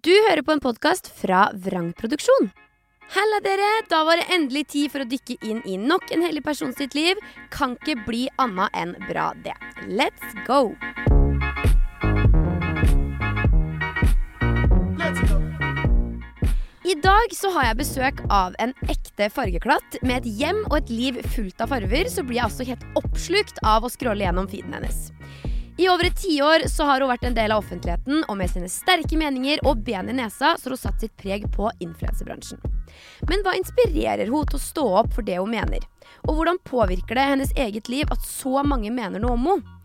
Du hører på en podkast fra Vrangproduksjon. Halla, dere! Da var det endelig tid for å dykke inn i nok en hellig person sitt liv. Kan ikke bli annet enn bra, det. Let's go! I dag så har jeg besøk av en ekte fargeklatt. Med et hjem og et liv fullt av farver så blir jeg altså helt oppslukt av å scrolle gjennom feeden hennes. I over et tiår har hun vært en del av offentligheten, og med sine sterke meninger og ben i nesa så har hun satt sitt preg på influensebransjen. Men hva inspirerer hun til å stå opp for det hun mener? Og hvordan påvirker det hennes eget liv at så mange mener noe om henne?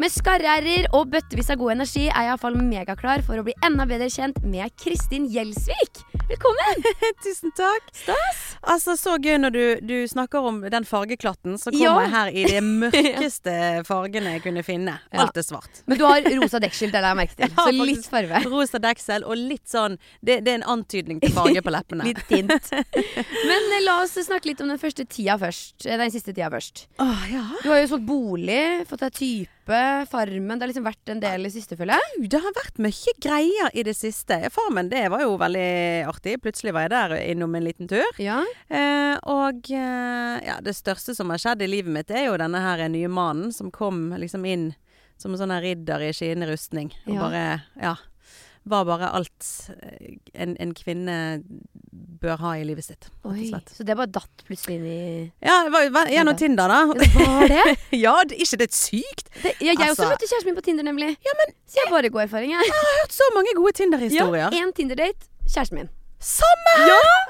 Med skarre-r-er og bøttevis av god energi er jeg iallfall megaklar for å bli enda bedre kjent med Kristin Gjelsvik. Velkommen! Tusen takk. Stas. Altså, Så gøy når du, du snakker om den fargeklatten. Så kommer jeg her i de mørkeste fargene jeg kunne finne. Ja. Alt er svart. Men du har rosa deksel, det la jeg merke til. Så litt farge farve. Rosa deksel og litt sånn Det, det er en antydning til farge på leppene. Litt tint. Men eh, la oss snakke litt om den første tida først. Eh, Den siste tida først. Åh, ja. Du har jo solgt bolig, fått deg type, Farmen. Det har liksom vært en del i siste, føler jeg. Det har vært mye greier i det siste. Farmen, det var jo veldig artig. Plutselig var jeg der innom en liten tur. Ja. Eh, og eh, ja, det største som har skjedd i livet mitt, er jo denne her nye mannen som kom liksom inn som en sånn ridder i skinnende rustning. Og Ja. bare Ja. Var bare alt eh, en, en kvinne bør ha i livet sitt, så det bare datt plutselig inn i Ja, det var, var gjennom Tinder, da. Var det? ja, det, ikke det sykt? det ja, jeg også Altså- møtte kjæresten min på Tinder, nemlig. Ja, men Så jeg har bare god erfaring, jeg. Jeg har hørt så mange gode Tinder-historier. Ja, Én Tinder-date, kjæresten min. Samme!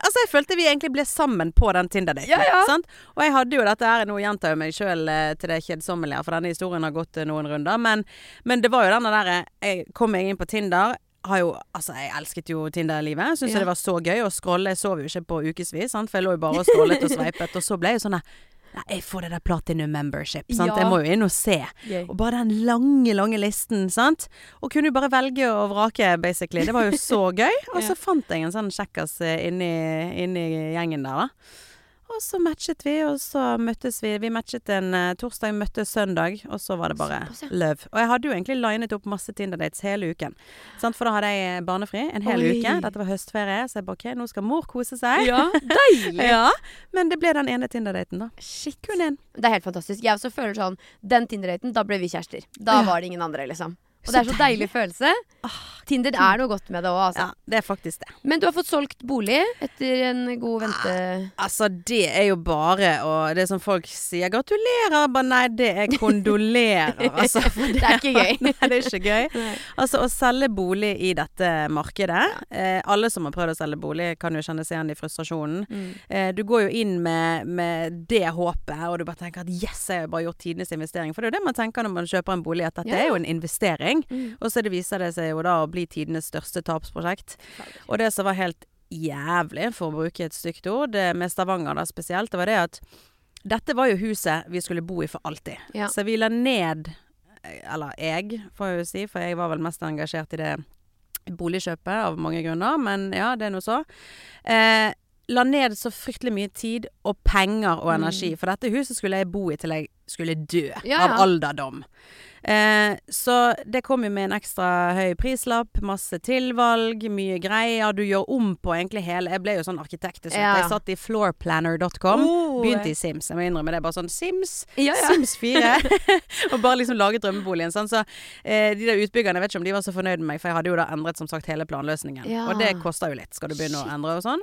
Altså, jeg følte vi egentlig ble sammen på den Tinder-daten. Ja, ja. Og jeg hadde jo dette her Nå gjentar jeg meg sjøl til det kjedsommelige, for denne historien har gått eh, noen runder. Men, men det var jo denne derre Jeg kom meg inn på Tinder. Har jo, altså Jeg elsket jo Tinder-livet. Syns Ja. det var så gøy å scrolle. Jeg sov jo ikke på ukevis, for jeg lå jo bare og scrollet og sveipet. Og så ble jeg sånn der Nei, jeg får det der platinum membership. Sant? Ja. Jeg må jo inn og se. Yay. Og bare den lange, lange listen, sant. Og kunne jo bare velge og vrake, basically. Det var jo så gøy. Og så fant jeg en sånn kjekkas eh, inni, inni gjengen der, da. Og så matchet vi, og så møttes vi. Vi matchet en uh, torsdag, møttes søndag, og så var det bare Såpass, ja. love. Og jeg hadde jo egentlig linet opp masse Tinder-dates hele uken. Sant? For da hadde jeg barnefri en hel Oi. uke. Dette var høstferie, så jeg bare OK, nå skal mor kose seg. Ja, deilig. Ja. Men det ble den ene Tinder-daten, da. Shit. Kun én. Det er helt fantastisk. Jeg også føler sånn Den Tinder-daten, da ble vi kjærester. Da var det ingen andre, liksom. Og Så det er så deilig følelse. Tinder er noe godt med det òg, altså. Ja, det er faktisk det. Men du har fått solgt bolig etter en god vente... Altså, det er jo bare å det er som folk sier 'gratulerer', bare nei, det er 'kondolerer'. Altså, for Det er ikke gøy. Nei, det er ikke gøy. Altså, å selge bolig i dette markedet eh, Alle som har prøvd å selge bolig, kan jo kjenne seg igjen i frustrasjonen. Mm. Eh, du går jo inn med, med det håpet, og du bare tenker at 'yes, jeg har bare gjort tidenes investering'. For det er jo det man tenker når man kjøper en bolig, at dette Ja. er jo en investering. Mm. Og så det viser det seg jo da å bli tidenes største tapsprosjekt. Og det som var helt jævlig, for å bruke et stygt ord, det med Stavanger da spesielt, det var det at dette var jo huset vi skulle bo i for alltid. Ja. Så vi la ned Eller jeg, får jeg jo si, for jeg var vel mest engasjert i det boligkjøpet av mange grunner, men ja, det er nå så. Eh, la ned så fryktelig mye tid og penger og energi, for dette huset skulle jeg bo i til jeg skulle dø Mm. Ja, ja. av alderdom. Eh, så det kom jo med en ekstra høy prislapp, masse tilvalg, mye greier. Du gjør om på egentlig hele Jeg ble jo sånn arkitekt. Ja. Jeg satt i floorplanner.com. Oh. Begynte i Sims. Jeg må innrømme det. Bare sånn Sims, Ja, ja. Sims 4. og bare liksom laget drømmeboligen. Sånn. Så eh, de der utbyggerne, jeg vet ikke om de var så fornøyd med meg, for jeg hadde jo da endret som sagt hele planløsningen. Og det koster jo litt, skal du begynne å endre og sånn.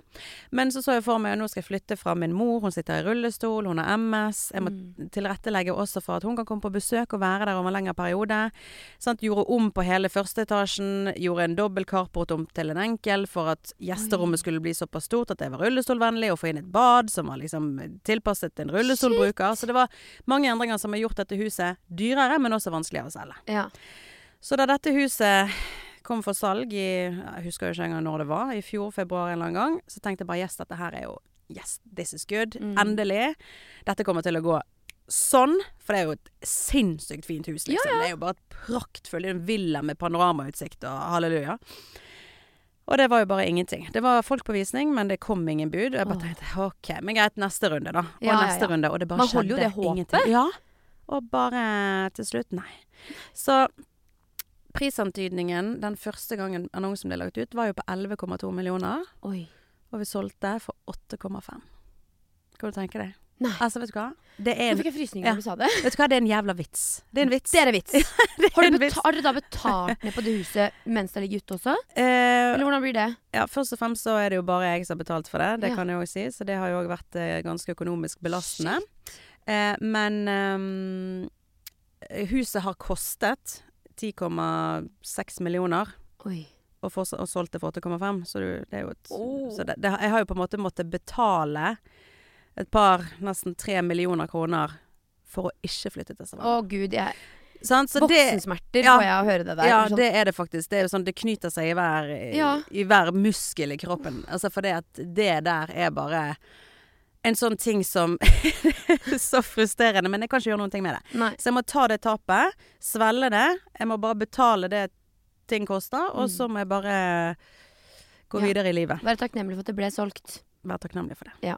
Men så så jeg for meg at nå skal jeg flytte fra min mor, hun sitter i rullestol, hun har MS. Jeg må Mm. tilrettelegge også for at hun kan komme på besøk og være der over en lengre periode. Sant? Gjorde om på hele første etasjen. Gjorde en dobbel carport om til en enkel for at gjesterommet skulle bli såpass stort at det var rullestolvennlig, og få inn et bad som var liksom tilpasset en rullestolbruker. Så det var mange endringer som har gjort dette huset dyrere, men også vanskeligere å selge. Ja. Så da dette huset kom for salg i Jeg husker jo ikke engang når det var. I fjor, februar en eller annen gang. Så tenkte jeg bare yes, dette her er jo Yes, this is good. Mm. Endelig. Dette kommer til å gå sånn. For det er jo et sinnssykt fint hus, liksom. Ja, ja. Det er jo bare et praktfull en villa med panoramautsikt og halleluja. Og det var jo bare ingenting. Det var folk på visning, men det kom ingen bud. Og jeg bare tenkte OK, men greit, neste runde, da. Og Ja, neste runde. Og det bare Man holder jo det håpet. ingenting. Ja. Og bare til slutt, nei. Så prisantydningen den første gangen annonsen ble lagt ut, var jo på 11,2 millioner. Oi. Og vi solgte for 8,5. Kan du tenke deg? Nei. Altså, vet du hva? Det er Nå en, fikk jeg frysninger Ja. når du sa det. vet du hva? Det er en jævla vits. Det er en vits. Det er en vits. Det er Har, du har dere da betalt ned på det huset mens det ligger ute også? Eh, Eller hvordan blir det? ja, først og fremst så er det jo bare jeg som har betalt for det. Det Ja. kan jeg òg si. Så det har jo òg vært eh, ganske økonomisk belastende. Eh, men eh, huset har kostet 10,6 millioner. Oi. og, for, og solgt det for 8,5. Så du, det er jo et Oh. så det, det, Jeg har jo på en måte måttet betale et par, nesten tre millioner kroner for å ikke flytte til Å Stavanger. gud, jeg Sånn, Så Voksensmerter ja. får jeg å høre det der. ja, Sånn- det er det faktisk. Det sånn, det knyter seg i hver, Ja. i hver muskel i kroppen. Altså for det at det der er bare en sånn ting som Så frustrerende, men jeg kan ikke gjøre noen ting med det. Nei. Så jeg må ta det tapet, svelge det. Jeg må bare betale det ting koster, og Mm. så må jeg bare gå Ja. videre i livet. Være takknemlig for at det ble solgt. Vær takknemlig for det. Da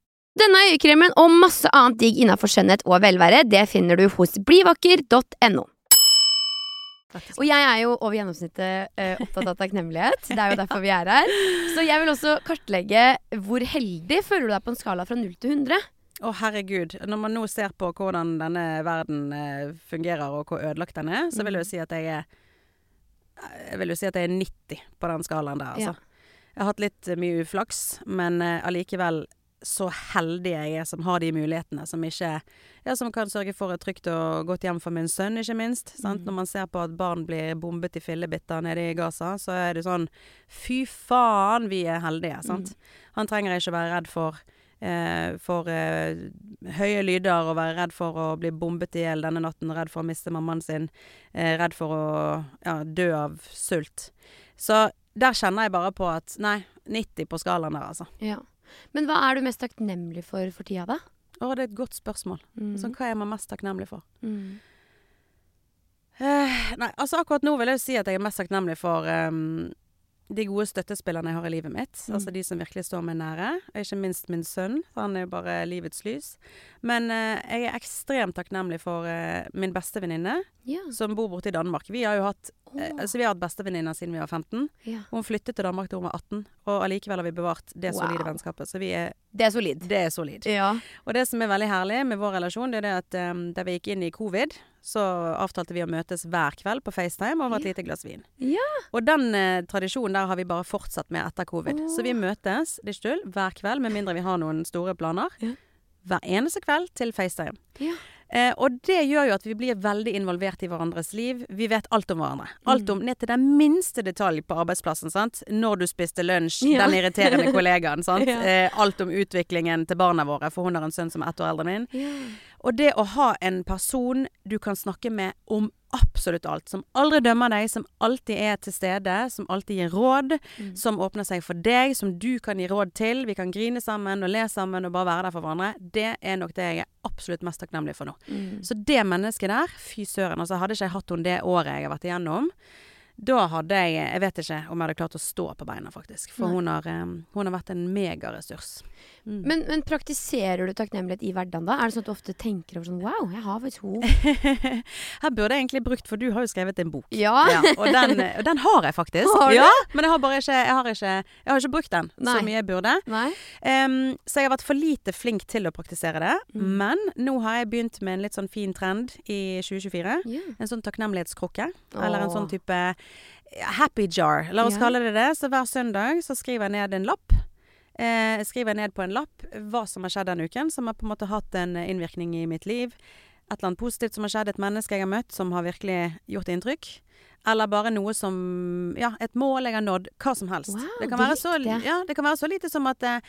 Denne øyekremen og masse annet digg innenfor skjønnhet og velvære, det finner du hos blivakker.no. Og jeg er jo over gjennomsnittet uh, opptatt av takknemlighet. Det er jo derfor vi er her. Så jeg vil også kartlegge hvor heldig føler du deg på en skala fra 0 til 100. Å, herregud. Når man nå ser på hvordan denne verden uh, fungerer, og hvor ødelagt den er, så vil jeg jo si at jeg er Jeg vil jo si at jeg er 90 på den skalaen der, altså. Jeg har hatt litt eh, mye uflaks, men allikevel allikevel så heldig jeg er som har de mulighetene, som ikke Ja, som kan sørge for et trygt og godt hjem for min sønn, ikke minst. Sant? Mm. Når man ser på at barn blir bombet i fillebitter nede i Gaza, så er det sånn Fy faen, vi er heldige, sant. Han trenger ikke være redd for eh, for eh, høye lyder og være redd for å bli bombet i hjel denne natten, redd for å miste mammaen sin, eh, redd for å ja, dø av sult. Så der kjenner jeg bare på at nei, 90 på skalaen der, altså. Ja. Men hva er du mest takknemlig for for tida, da? Å, det er et godt spørsmål. Mm. Sånn, hva er man mest takknemlig for? Mm. Eh, nei, altså akkurat nå vil jeg si at jeg er mest takknemlig for um, de gode støttespillerne jeg har i livet mitt. Mm. Altså de som virkelig står meg nære. Og ikke minst min sønn. for Han er jo bare livets lys. Men eh, jeg er ekstremt takknemlig for eh, min bestevenninne, Ja. som bor borte i Danmark. Vi har jo hatt, eh, altså, vi har hatt bestevenninner siden vi var 15. ja. Hun flyttet til Danmark da hun var 18, og allikevel har vi bevart det solide Wow. vennskapet. Så vi er, Det er solid. det er solid. Ja. Og det som er veldig herlig med vår relasjon, det er det at um, da vi gikk inn i covid, så avtalte vi å møtes hver kveld på FaceTime over et Ja. lite glass vin. Ja. Og den eh, tradisjonen der har vi bare fortsatt med etter covid. Oh. Så vi møtes, det er ikke tull, hver kveld, med mindre vi har noen store planer. Hver eneste kveld til FaceTime. Ja. Eh, og det gjør jo at vi blir veldig involvert i hverandres liv. Vi vet alt om hverandre. Alt Mm. om, ned til den minste detalj på arbeidsplassen. sant? Når du spiste lunsj, Ja. den irriterende kollegaen. sant? Ja. Eh, alt om utviklingen til barna våre, for hun har en sønn som er ett år eldre enn min. Ja. Og det å ha en person du kan snakke med om absolutt alt, som aldri dømmer deg, som alltid er til stede, som alltid gir råd, Mm. som åpner seg for deg, som du kan gi råd til. Vi kan grine sammen og le sammen og bare være der for hverandre. Det er nok det jeg er absolutt mest takknemlig for nå. Mm. Så det mennesket der, fy søren. Altså hadde ikke jeg hatt henne det året jeg har vært igjennom, da hadde jeg Jeg vet ikke om jeg hadde klart å stå på beina, faktisk. For hun har, eh, hun har vært en megaressurs. Mm. Men, men praktiserer du takknemlighet i hverdagen da? Er det sånn at du ofte tenker over sånn Wow, jeg har faktisk henne. Her burde jeg egentlig brukt, for du har jo skrevet en bok. Ja. Ja, og, den, og den har jeg faktisk. Har du? Ja, men jeg har bare ikke, jeg har ikke, jeg har ikke brukt den Nei. så mye jeg burde. Em, så jeg har vært for lite flink til å praktisere det. Mm. Men nå har jeg begynt med en litt sånn fin trend i 2024. Ja. En sånn takknemlighetskrukke. Eller en sånn type happy jar. La oss Ja. kalle det det. Så hver søndag så skriver jeg ned en lapp. Eh, skriver jeg ned på en lapp hva som har skjedd den uken, som har på en måte hatt en innvirkning i mitt liv. et eller annet positivt som har skjedd, et menneske jeg har møtt som har virkelig gjort inntrykk. Eller bare noe som Ja, et mål jeg har nådd. Hva som helst. Wow, det, kan det så, ja, det kan være så lite som at eh,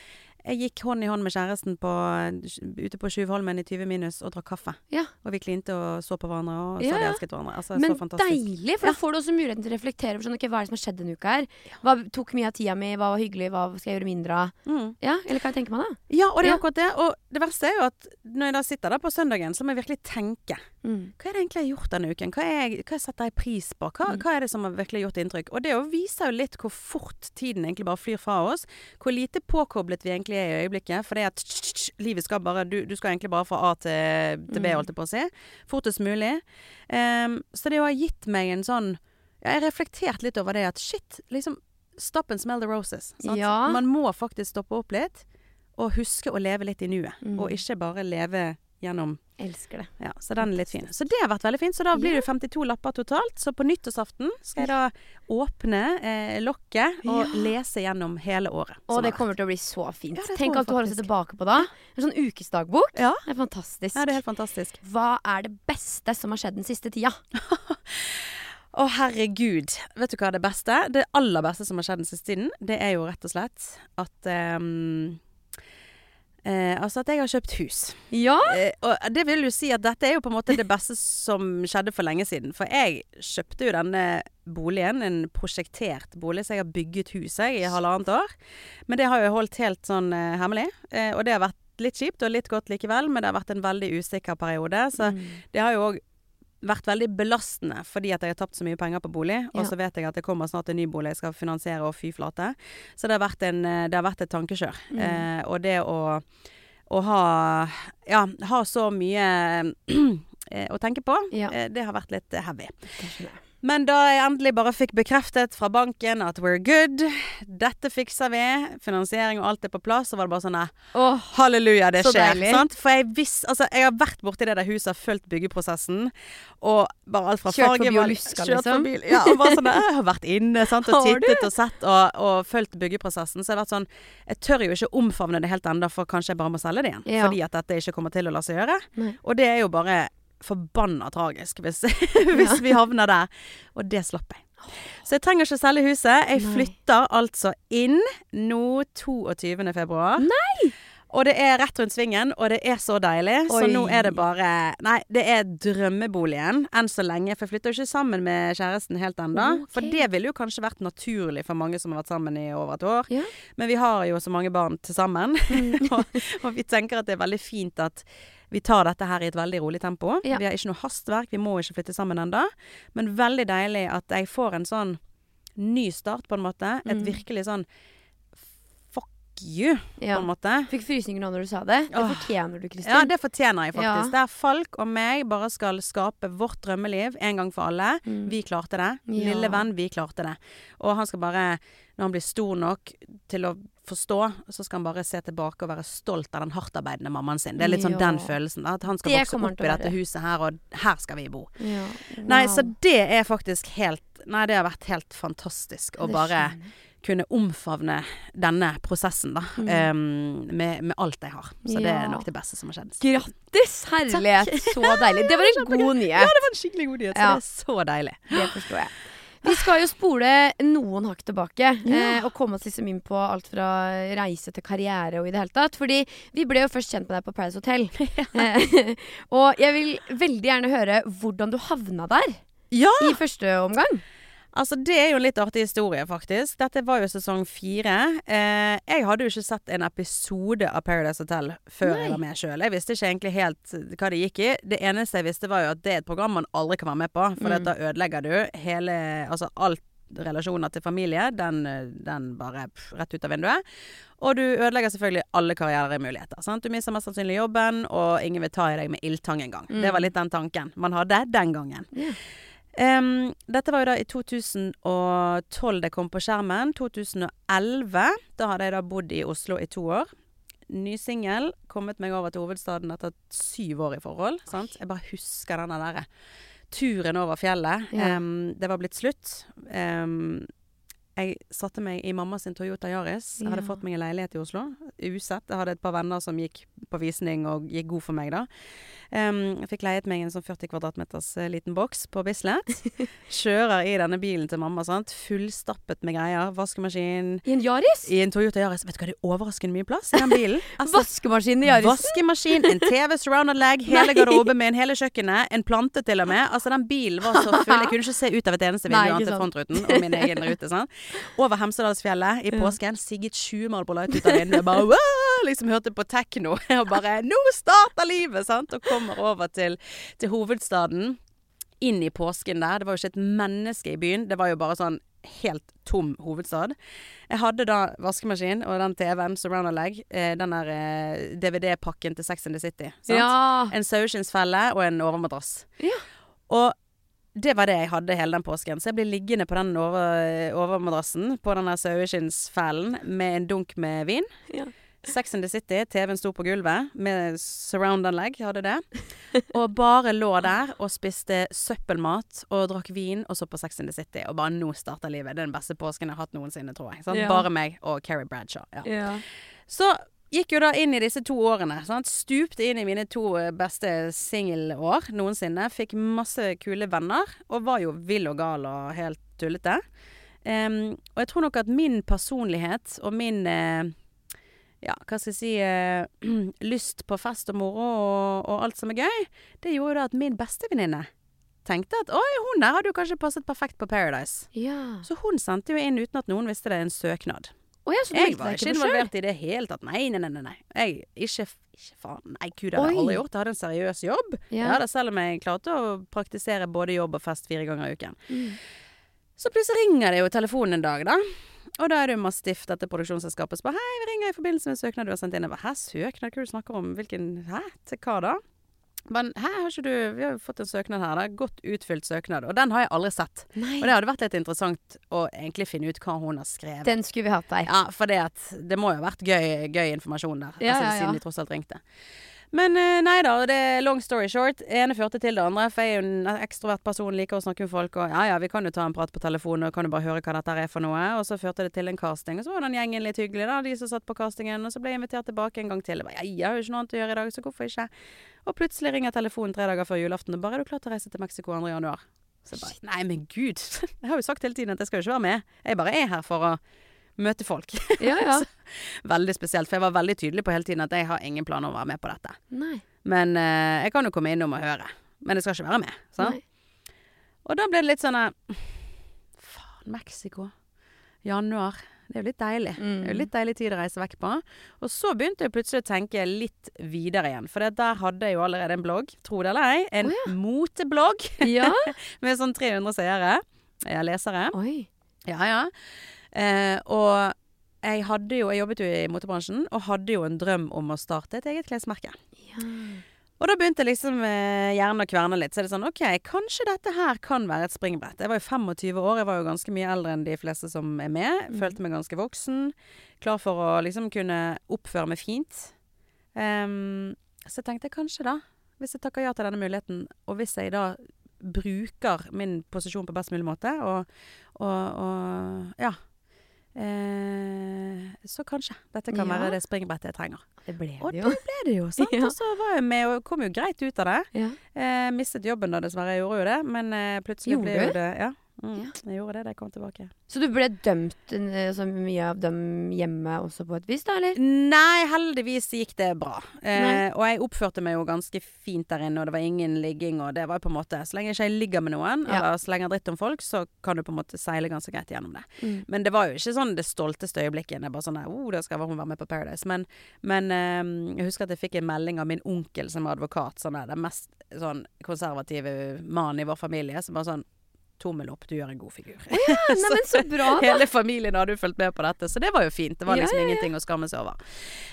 jeg gikk hånd i hånd med kjæresten på, ute på Sjuvholmen i 20 minus og drakk kaffe. Ja. Og vi klinte og så på hverandre og Ja, sa ja. elsket hverandre. Altså, Men deilig, for da får du også muligheten til å reflektere over sånn, okay, hva er det som har skjedd denne uka her. Hva tok mye av tida mi, hva var hyggelig, hva skal jeg gjøre mindre av? Mm. Ja, eller hva tenker man da? Ja, og det er akkurat det. Og det verste er jo at når jeg da sitter der på søndagen, så må jeg virkelig tenke. Mm. Hva er det egentlig jeg har gjort denne uken? Hva, er hva setter jeg pris på? Hva, Mm. hva er det som har virkelig gjort inntrykk? Og det viser jo litt hvor fort tiden egentlig bare flyr fra oss. Hvor lite påkoblet vi egentlig er i øyeblikket. For det at tsk, tsk, livet skal bare du, du skal egentlig bare fra A til, til B, Mm. holdt jeg på å si. Fortest mulig. Um, så det har gitt meg en sånn Jeg har reflektert litt over det at shit, liksom Stop and smell the roses. Ja. Man må faktisk stoppe opp litt. Og huske å leve litt i nuet. Mm. Og ikke bare leve gjennom Elsker det. ja, så den er litt fin. Så det har vært veldig fint. Så da blir det 52 lapper totalt. Så på nyttårsaften skal jeg da åpne eh, lokket og Ja. lese gjennom hele året. Og det kommer til å bli så fint. Ja, Tenk alt du har å se tilbake på da. En sånn ukesdagbok. Ja. Det er fantastisk. ja, det er helt fantastisk. Hva er det beste som har skjedd den siste tida? Å, herregud. Vet du hva er det beste? Det aller beste som har skjedd den siste tiden, det er jo rett og slett at ehm, eh, Altså at jeg har kjøpt hus. Ja. Eh, og det vil jo si at dette er jo på en måte det beste som skjedde for lenge siden. For jeg kjøpte jo denne boligen, en prosjektert bolig, så jeg har bygget huset i halvannet år. Men det har jo holdt helt sånn eh, hemmelig. Eh, og det har vært litt kjipt og litt godt likevel, men det har vært en veldig usikker periode. Så Mm. det har jo òg vært veldig belastende fordi at jeg har tapt så mye penger på bolig. Og så vet jeg at det kommer snart en ny bolig jeg skal finansiere, og fy flate. Så det har vært, en, eh, det har vært et tankekjør. Mm. Eh, og det å, å ha Ja, ha så mye å tenke på, Ja. eh, det har vært litt eh, heavy. Men da jeg endelig bare fikk bekreftet fra banken at we're good, dette fikser vi, finansiering og alt er på plass, så var det bare sånn oh, Halleluja, det Så skjer. Sant? For jeg visste Altså, jeg har vært borti det der huset, fulgt byggeprosessen. Og bare alt fra Kjørt forbi og luska, liksom. Bil, Ja, og bare sånn Jeg har vært inne sant, og tittet og sett og, og fulgt byggeprosessen. Så jeg har vært sånn Jeg tør jo ikke omfavne det helt ennå, for kanskje jeg bare må selge det igjen. Ja. Fordi at dette ikke kommer til å la seg gjøre. Nei. Og det er jo bare forbanna tragisk hvis, hvis vi havner der. Og det slapp jeg. Så jeg trenger ikke å selge huset. Jeg Nei. flytter altså inn nå 22. februar. Nei! Og det er rett rundt svingen, og det er så deilig. Så nå er det bare Nei, det er drømmeboligen enn så lenge. For jeg flytter jo ikke sammen med kjæresten helt ennå. Okay. For det ville jo kanskje vært naturlig for mange som har vært sammen i over et år. Ja. Men vi har jo så mange barn til sammen. Mm. og, og vi tenker at det er veldig fint at vi tar dette her i et veldig rolig tempo. Ja. Vi har ikke noe hastverk, vi må ikke flytte sammen ennå. Men veldig deilig at jeg får en sånn ny start, på en måte. Et Mm. virkelig sånn fuck you, på en måte. Fikk frysninger nå når du sa det. Det Åh. fortjener du, Kristin. Ja, det fortjener jeg faktisk. Ja. Der Falk og meg bare skal skape vårt drømmeliv en gang for alle. Mm. Vi klarte det. Ja. Lille venn, vi klarte det. Og han skal bare, når han blir stor nok til å forstå, så skal han bare se tilbake og være stolt av den hardtarbeidende mammaen sin. Det er litt sånn Ja. den følelsen. At han skal Det vokse opp i dette huset her, og her skal vi bo. Ja. Nei, så det er faktisk helt Nei, det har vært helt fantastisk å bare kunne omfavne denne prosessen, da. Mm. Um, med, med alt jeg har. Så det er nok det beste som har skjedd. Grattis! Herlighet. Så deilig. Det var en god nyhet. Ja, det var en skikkelig god nyhet. Så det er så deilig. Det forstår jeg. Vi skal jo spole noen hakk tilbake Ja. eh, og komme oss liksom inn på alt fra reise til karriere og i det hele tatt. Fordi vi ble jo først kjent med deg på Paradise Hotel. Eh, og jeg vil veldig gjerne høre hvordan du havna der Ja! i første omgang. Altså, det er jo en litt artig historie, faktisk. Dette var jo sesong fire. Eh, jeg hadde jo ikke sett en episode av Paradise Hotel før Nei. jeg var med sjøl. Jeg visste ikke egentlig helt hva det gikk i. Det eneste jeg visste, var jo at det er et program man aldri kan være med på. For Mm. da ødelegger du hele Altså alt relasjoner til familie, den, den bare pff, rett ut av vinduet. Og du ødelegger selvfølgelig alle karrieremuligheter. Sant? Du mister mest sannsynlig jobben, og ingen vil ta i deg med ildtang engang. Mm. Det var litt den tanken man hadde den gangen. Ja. Dette var jo da i 2012 det kom på skjermen. 2011. Da hadde jeg da bodd i Oslo i to år. Ny singel. Kommet meg over til hovedstaden etter syv år i forhold. Sant? Jeg bare husker denne derre turen over fjellet. Ja. Um, det var blitt slutt. Em, jeg satte meg i mamma sin Toyota Yaris. Jeg hadde fått meg en leilighet i Oslo. Usett. Jeg hadde et par venner som gikk på visning og gikk god for meg da. Um, jeg fikk leiet meg en sånn 40 kvadratmeters uh, liten boks på Bislett. Kjører i denne bilen til mamma, sant. Fullstappet med greier. Vaskemaskin. I en Yaris? I en Toyota Yaris. Vet du hva, det er overraskende mye plass i den bilen. Altså, Vaskemaskin i Yarisen? Vaskemaskin, en TV, surrounded leg, hele garderoben min, hele kjøkkenet, en plante til og med. Altså, den bilen var så full. Jeg kunne ikke se ut av et eneste vindu annet enn frontruten og min egen rute. Sant? Over Hemsedalsfjellet i påsken. Sigget Sjumal på light ut av vinduet. Bare «Wow!» liksom hørte på tekno og bare Nå starter livet! Sant? Og kommer over til, til hovedstaden. Inn i påsken der. Det var jo ikke et menneske i byen. Det var jo bare sånn helt tom hovedstad. Jeg hadde da vaskemaskin og den TV-en, surround-anlegg, eh, den der eh, DVD-pakken til Sex and the City. Sant? Ja. En saueskinnsfelle og en overmadrass. Ja. Og det var det jeg hadde hele den påsken. Så jeg ble liggende på den over, overmadrassen på den der saueskinnsfellen med en dunk med vin. Ja. Sex in the City, TV-en sto på gulvet med surround-anlegg, hadde det. Og bare lå der og spiste søppelmat og drakk vin og så på Sex in the City. Og bare nå starter livet. Det er den beste påsken jeg har hatt noensinne, tror jeg. Ja. Bare meg og Carrie Bradshaw. Ja. Ja. Så gikk jo da inn i disse to årene. Sant? Stupte inn i mine to eh, beste singelår noensinne. Fikk masse kule venner, og var jo vill og gal og helt tullete. Um, og jeg tror nok at min personlighet og min uh, ja, hva skal jeg si uh, lyst på fest og moro og, og alt som er gøy, det gjorde da at min bestevenninne tenkte at oi, hun der hadde jo kanskje passet perfekt på Paradise. ja. Så hun sendte jo inn uten at noen visste det, en søknad. Å ja, Jeg var ikke involvert i det hele tatt. Nei, nei, nei. nei. Jeg, ikke, ikke faen. Nei, gud, det hadde jeg aldri gjort. Jeg hadde en seriøs jobb. Ja. Jeg hadde selv om jeg klarte å praktisere både jobb og fest fire ganger i uken. Mm. Så plutselig ringer det jo telefonen en dag, da. Og da er det Mastiff, dette produksjonsselskapet, som bare 'Hei, vi ringer i forbindelse med en søknad du har sendt inn.' Jeg bare 'Hæ, søknad? Hva er det du snakker om? Hvilken Hæ? Til hva da?' Men 'Hæ, har ikke du Vi har jo fått en søknad her, da. Godt utfylt søknad.' Og den har jeg aldri sett. Nei. Og det hadde vært litt interessant å egentlig finne ut hva hun har skrevet. Den skulle vi hatt der. Ja, for det, at, det må jo ha vært gøy, gøy informasjon der. Ja, altså, ja, ja. Siden de tross alt ringte. Men eh, nei da, det er long story short. ene førte til det andre. For jeg er jo en ekstrovert person, liker å snakke med folk. Og ja ja, vi kan jo ta en prat på telefonen og kan jo bare høre hva dette er for noe. Og så førte det til en casting. Og så var den gjengen litt hyggelig, da, de som satt på castingen. Og så ble jeg invitert tilbake en gang til. Jeg bare, ja, jeg har jo ikke noe annet å gjøre i dag, så hvorfor ikke? Og plutselig ringer telefonen tre dager før julaften og bare 'Er du klar til å reise til Mexico 2. januar?' Så jeg bare Nei, men gud. Jeg har jo sagt hele tiden at jeg skal jo ikke være med. Jeg bare er her for å møte folk. Ja, ja. veldig spesielt, for jeg var veldig tydelig på hele tiden at jeg har ingen planer om å være med på dette. Nei. Men eh, jeg kan jo komme innom og høre. Men jeg skal ikke være med. Sant? Og da ble det litt sånn eh, Faen, Mexico. Januar. Det er jo litt deilig. Det er jo Mm. litt deilig tid å reise vekk på. Og så begynte jeg plutselig å tenke litt videre igjen. For der hadde jeg jo allerede en blogg, tro det eller ei. En Å moteblogg Ja. med sånn 300 seere. Ja, lesere. Oi. Ja, ja. Eh, og jeg hadde jo Jeg jobbet jo i motebransjen, og hadde jo en drøm om å starte et eget klesmerke. Ja. Og da begynte liksom eh, hjernen å kverne litt. Så er det sånn OK, kanskje dette her kan være et springbrett. Jeg var jo 25 år, jeg var jo ganske mye eldre enn de fleste som er med. Mm. Følte meg ganske voksen. Klar for å liksom kunne oppføre meg fint. Um, så jeg tenkte kanskje, da, hvis jeg takker ja til denne muligheten, og hvis jeg da bruker min posisjon på best mulig måte, og, og, og ja Så kanskje dette kan Ja. være det springbrettet jeg trenger. Det ble Og det jo. ble det jo, sant. Ja. Og så var jeg med og kom jo greit ut av det. Ja. Eh, mistet jobben da, dessverre. Jeg gjorde jo det. Men eh, plutselig Gjorde ble jo det Ja. Mm, Ja. Jeg gjorde det da jeg kom tilbake. Så du ble dømt eh, så mye av dem hjemme også på et vis, da, eller? Nei, heldigvis gikk det bra. Eh, og jeg oppførte meg jo ganske fint der inne, og det var ingen ligging, og det var jo på en måte Så lenge ikke jeg ligger med noen, Ja. eller slenger dritt om folk, så kan du på en måte seile ganske greit gjennom det. Mm. Men det var jo ikke sånn det stolteste øyeblikket. Det er bare sånn der, oh, da skal hun være med på Paradise. Men, men eh, jeg husker at jeg fikk en melding av min onkel som er advokat. Sånn der, den mest sånn konservative mannen i vår familie. Som bare sånn Tommel opp, du gjør en god figur. Neimen, så bra, da! Hele familien hadde jo fulgt med på dette, så det var jo fint. Det var liksom ja, ja. ingenting å skamme seg over.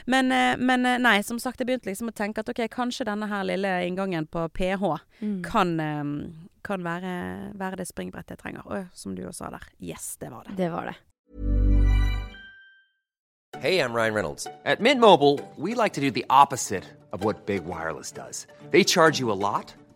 Men, eh, men eh, nei, som sagt, jeg begynte liksom å tenke at ok, kanskje denne her lille inngangen på PH Mm. kan, eh, kan være, være det springbrettet jeg trenger. Og som du også sa der, yes, det var det. Det var det. Hey, I'm Ryan Reynolds. At Mint Mobile, we like to do the opposite of what Big Wireless does. They charge you a lot,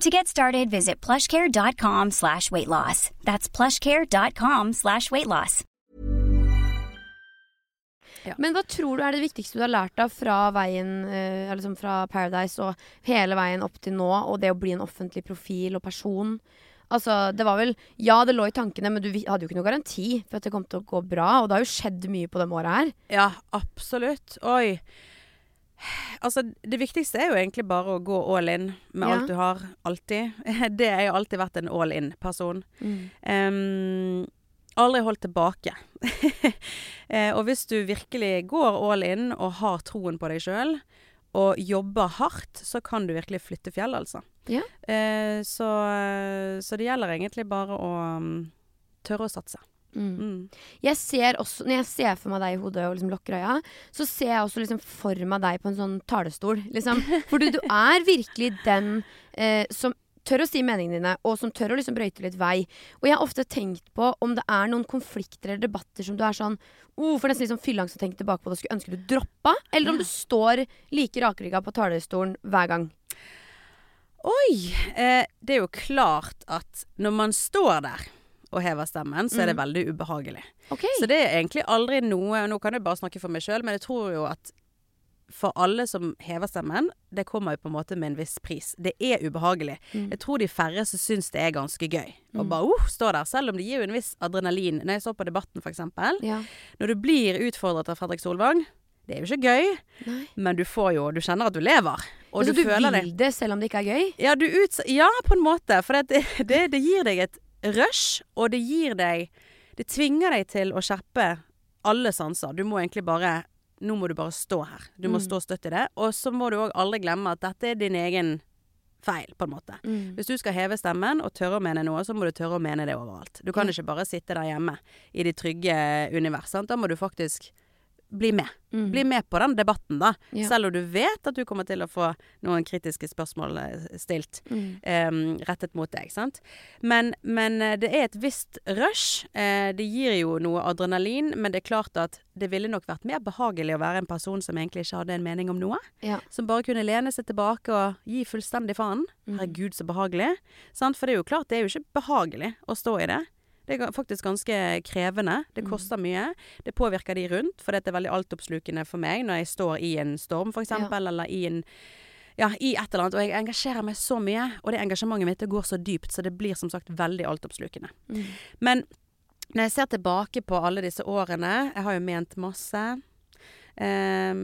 To get started, visit plushcare.com slash weight loss. That's plushcare.com slash weight loss. Men hva tror du er det viktigste du har lært av fra veien eh, liksom fra Paradise og hele veien opp til nå, og det å bli en offentlig profil og person? Altså, det var vel Ja, det lå i tankene, men du hadde jo ikke noe garanti for at det kom til å gå bra. Og det har jo skjedd mye på de åra her. Ja, absolutt. Oi. Altså, det viktigste er jo egentlig bare å gå all in med Ja. alt du har, alltid. Det har jo alltid vært en all in-person. Em, aldri holdt tilbake. eh, og hvis du virkelig går all in og har troen på deg sjøl, og jobber hardt, så kan du virkelig flytte fjell, altså. Ja. Uh, så, så det gjelder egentlig bare å um, tørre å satse. Mm. Jeg ser også, Når jeg ser for meg deg i hodet og liksom lukker øya, så ser jeg også liksom for meg deg på en sånn talerstol. Liksom. For du, du er virkelig den eh, som tør å si meningene dine, og som tør å liksom brøyte litt vei. Og jeg har ofte tenkt på om det er noen konflikter eller debatter som du er sånn oh, For nesten litt sånn fylleangst å tenke tilbake på det skulle ønske du droppa, eller om du står like rakrygga på talerstolen hver gang. Oi! Eh, det er jo klart at når man står der og hever stemmen, så er det veldig ubehagelig. Okay. Så det er egentlig aldri noe Nå kan jeg bare snakke for meg sjøl, men jeg tror jo at for alle som hever stemmen, det kommer jo på en måte med en viss pris. Det er ubehagelig. Jeg tror de færreste syns det er ganske gøy å bare uh, stå der, selv om det gir jo en viss adrenalin. Når jeg så på Debatten, eksempel. Ja. Når du blir utfordret av Fredrik Solvang, det er jo ikke gøy, Nei. men du får jo Du kjenner at du lever. Og så du, du vil det selv om det ikke er gøy? ja, du uts ja, på en måte. For det, det, det gir deg et rush, og det gir deg Det tvinger deg til å skjerpe alle sanser. Du må egentlig bare Nå må du bare stå her. Du må stå støtt i det. Og så må du òg aldri glemme at dette er din egen feil, på en måte. Mm. Hvis du skal heve stemmen og tørre å mene noe, så må du tørre å mene det overalt. Du kan ikke bare sitte der hjemme i ditt trygge univers. Sant? Da må du faktisk bli med. Bli med på den debatten, da. Ja. Selv om du vet at du kommer til å få noen kritiske spørsmål stilt stilt um, rettet mot deg. Sant? Men, men eh, det er et visst rush. Uh, det gir jo noe adrenalin, men det er klart at det ville nok vært mer behagelig å være en person som egentlig ikke hadde en mening om noe. Ja. Som bare kunne lene seg tilbake og gi fullstendig faen. Herregud, så behagelig. Sant? For det er jo klart, det er jo ikke behagelig å stå i det. Det er faktisk ganske krevende. Det koster mye. Det påvirker de rundt, for det er veldig altoppslukende for meg når jeg står i en storm, for eksempel, eller i en ja, i et eller annet. Og jeg engasjerer meg så mye, og det engasjementet mitt det går så dypt, så det blir som sagt veldig altoppslukende. Men når jeg ser tilbake på alle disse årene Jeg har jo ment masse. Um,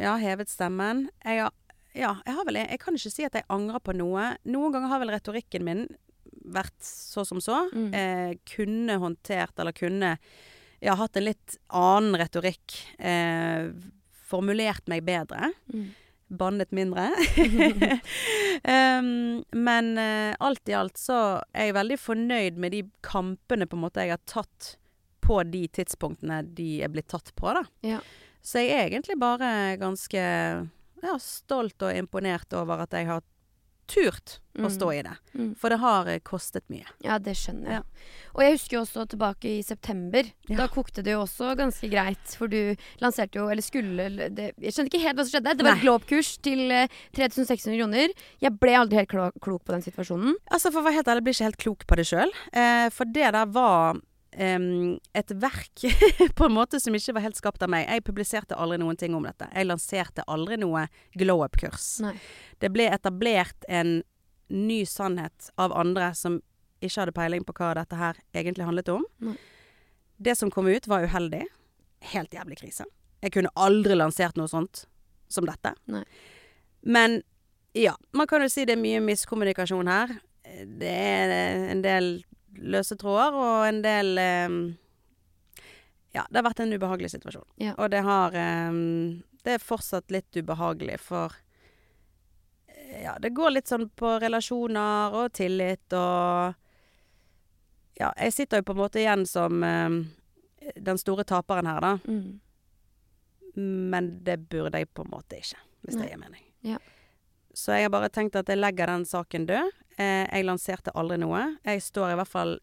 ja, hevet stemmen. Jeg har, ja, jeg har vel Jeg kan ikke si at jeg angrer på noe. Noen ganger har vel retorikken min vært så som så. Eh, kunne håndtert, eller kunne ja, hatt en litt annen retorikk. Eh, formulert meg bedre. Bannet mindre. um, men eh, alt i alt så er jeg veldig fornøyd med de kampene på en måte jeg har tatt på de tidspunktene de er blitt tatt på, da. Ja. Så jeg er egentlig bare ganske ja, stolt og imponert over at jeg har turt å stå i det. Mm. For det har eh, kostet mye. Ja, det skjønner jeg. Ja. Og jeg husker jo også tilbake i september. Ja. Da kokte det jo også ganske greit. For du lanserte jo, eller skulle det, Jeg skjønner ikke helt hva som skjedde. Det var Nei. et Globe-kurs til eh, 3600 kroner. Jeg ble aldri helt klok på den situasjonen. Altså, for å være helt ærlig, jeg blir ikke helt klok på det sjøl. Eh, for det der var et verk på en måte som ikke var helt skapt av meg. Jeg publiserte aldri noen ting om dette. Jeg lanserte aldri noe glow up-kurs. Det ble etablert en ny sannhet av andre som ikke hadde peiling på hva dette her egentlig handlet om. Nei. Det som kom ut, var uheldig. Helt jævlig krise. Jeg kunne aldri lansert noe sånt som dette. Nei. Men ja, man kan jo si det er mye miskommunikasjon her. Det er en del løse tråder og en del eh, Ja, det har vært en ubehagelig situasjon. Ja. Og det har eh, Det er fortsatt litt ubehagelig, for eh, Ja, det går litt sånn på relasjoner og tillit og Ja, jeg sitter jo på en måte igjen som eh, den store taperen her, da. Mm. Men det burde jeg på en måte ikke, hvis Nei. det gir mening. Ja. Så jeg har bare tenkt at jeg legger den saken død. Eh, jeg lanserte aldri noe. Jeg står i hvert fall